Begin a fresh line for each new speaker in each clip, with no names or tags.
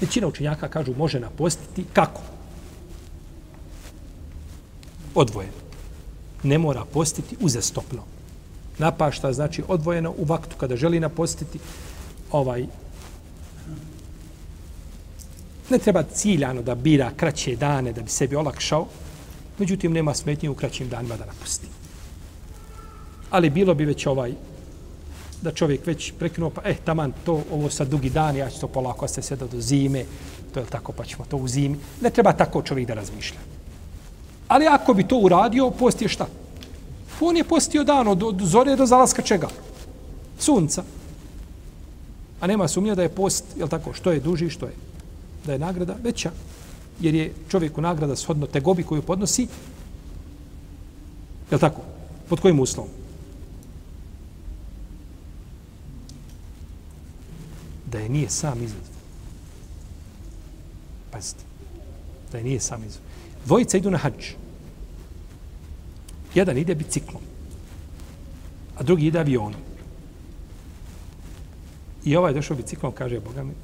Većina učenjaka kažu može napostiti kako? Odvojeno. Ne mora postiti uzestopno. Napašta znači odvojeno u vaktu kada želi napostiti ovaj ne treba ciljano da bira kraće dane da bi sebi olakšao, međutim nema smetnje u kraćim danima da napusti. Ali bilo bi već ovaj da čovjek već prekinuo, pa eh, taman, to, ovo sad dugi dan, ja ću to polako se sve do zime, to je tako, pa ćemo to u zimi. Ne treba tako čovjek da razmišlja. Ali ako bi to uradio, post je šta? On je postio dan od, od zore do zalaska čega? Sunca. A nema sumnja da je post, je tako, što je duži, što je? Da je nagrada veća. Jer je čovjeku nagrada shodno tegobi koju podnosi, je tako? Pod kojim uslovom? Da je nije sam izazvao. Pazite. Da je nije sam izazvao. Dvojica idu na hađ. Jedan ide biciklom. A drugi ide avionom. I ovaj došao biciklom, kaže, Boga mi,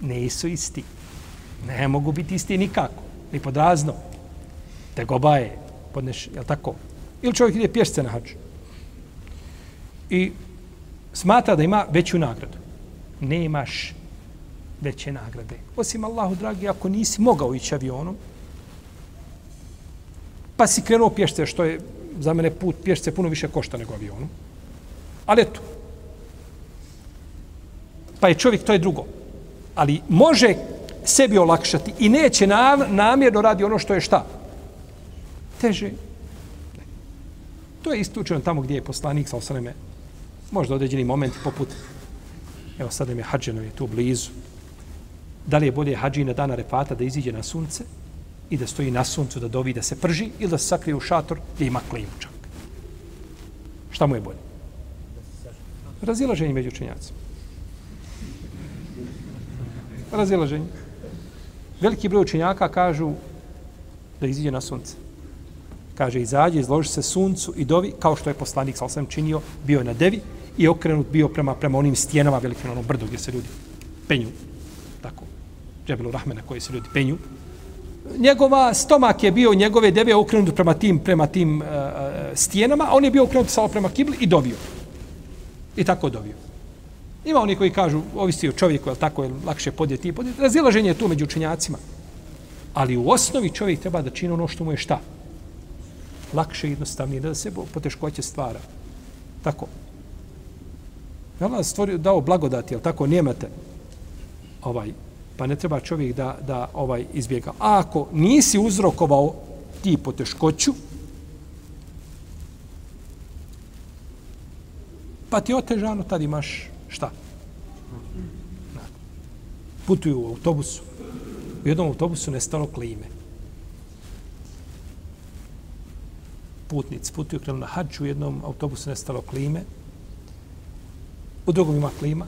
ne su isti. Ne mogu biti isti nikako. Ni pod razno. Te goba je, podneš, jel tako? Ili čovjek ide pješce na hađu. I smatra da ima veću nagradu nemaš veće nagrade. Osim Allahu, dragi, ako nisi mogao ići avionom, pa si krenuo pješce, što je za mene put pješce puno više košta nego avionom. Ali eto. Pa je čovjek, to je drugo. Ali može sebi olakšati i neće namjerno radi ono što je šta? Teže. To je istučeno tamo gdje je poslanik sa osaneme možda određeni moment poput evo sad im je hađeno je tu blizu. Da li je bolje hađi na dana refata da iziđe na sunce i da stoji na suncu da dovi da se prži ili da se sakrije u šator gdje ima klimu čak. Šta mu je bolje? Razilaženje među učenjacima. Razilaženje. Veliki broj učenjaka kažu da iziđe na sunce. Kaže, izađe, izloži se suncu i dovi, kao što je poslanik, sa osam činio, bio je na devi, i okrenut bio prema prema onim stjenama velikim onom brdu gdje se ljudi penju. Tako džebelu rahmena koji se ljudi penju. Njegova stomak je bio njegove deve okrenut prema tim prema tim uh, stijenama a on je bio okrenut samo prema kibli i dovio. I tako dovio. Ima oni koji kažu ovisi o čovjeku je tako je lakše podjeti i podjeti. Razilaženje je tu među učenjacima. Ali u osnovi čovjek treba da čini ono što mu je šta? Lakše i jednostavnije da se poteškoće stvara. Tako. Je Allah stvorio, dao blagodati, jel tako, nijemete, ovaj, pa ne treba čovjek da, da ovaj izbjega. A ako nisi uzrokovao ti poteškoću, pa ti otežano, tad imaš šta? Putuju u autobusu. U jednom autobusu nestalo klime. Putnici putuju krenu na hađu, u jednom autobusu nestalo klime u drugom ima klima.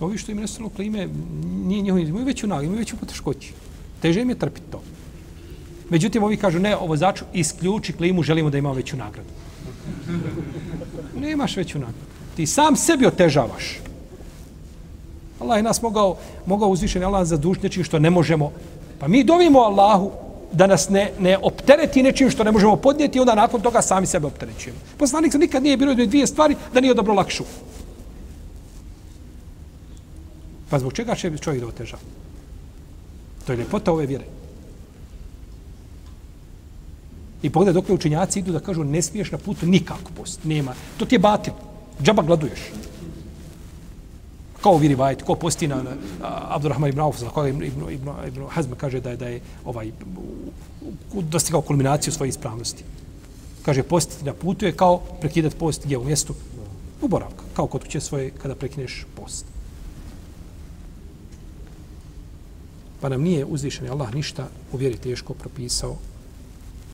Ovi što im nestalo klime, nije njihovi, imaju veću nagu, imaju veću poteškoći. Teže im je trpiti to. Međutim, ovi kažu, ne, ovo začu, isključi klimu, želimo da ima veću nagradu. Nemaš veću nagradu. Ti sam sebi otežavaš. Allah je nas mogao, mogao uzvišen Allah za duš nečim što ne možemo. Pa mi dovimo Allahu da nas ne, ne optereti nečim što ne možemo podnijeti, onda nakon toga sami sebe opterećujemo. Poslanik se nikad nije bilo dvije stvari da nije dobro lakšu. Pa zbog čega će čovjek da oteža? To je ljepota ove vjere. I pogledaj dok učinjaci idu da kažu ne smiješ na putu nikako post. Nema. To ti je batil. Džaba gladuješ. Kao viri vajt, ko posti na Abdurrahman ibn Auf, za koga ibn, ibn, ibn, ibn Hazm kaže da je, da je ovaj, dostigao kulminaciju svoje ispravnosti. Kaže, postiti na putu je kao prekidati post gdje u mjestu u boravka. Kao kod kuće svoje kada prekineš post. Pa nam nije uzvišen Allah ništa u vjeri teško propisao.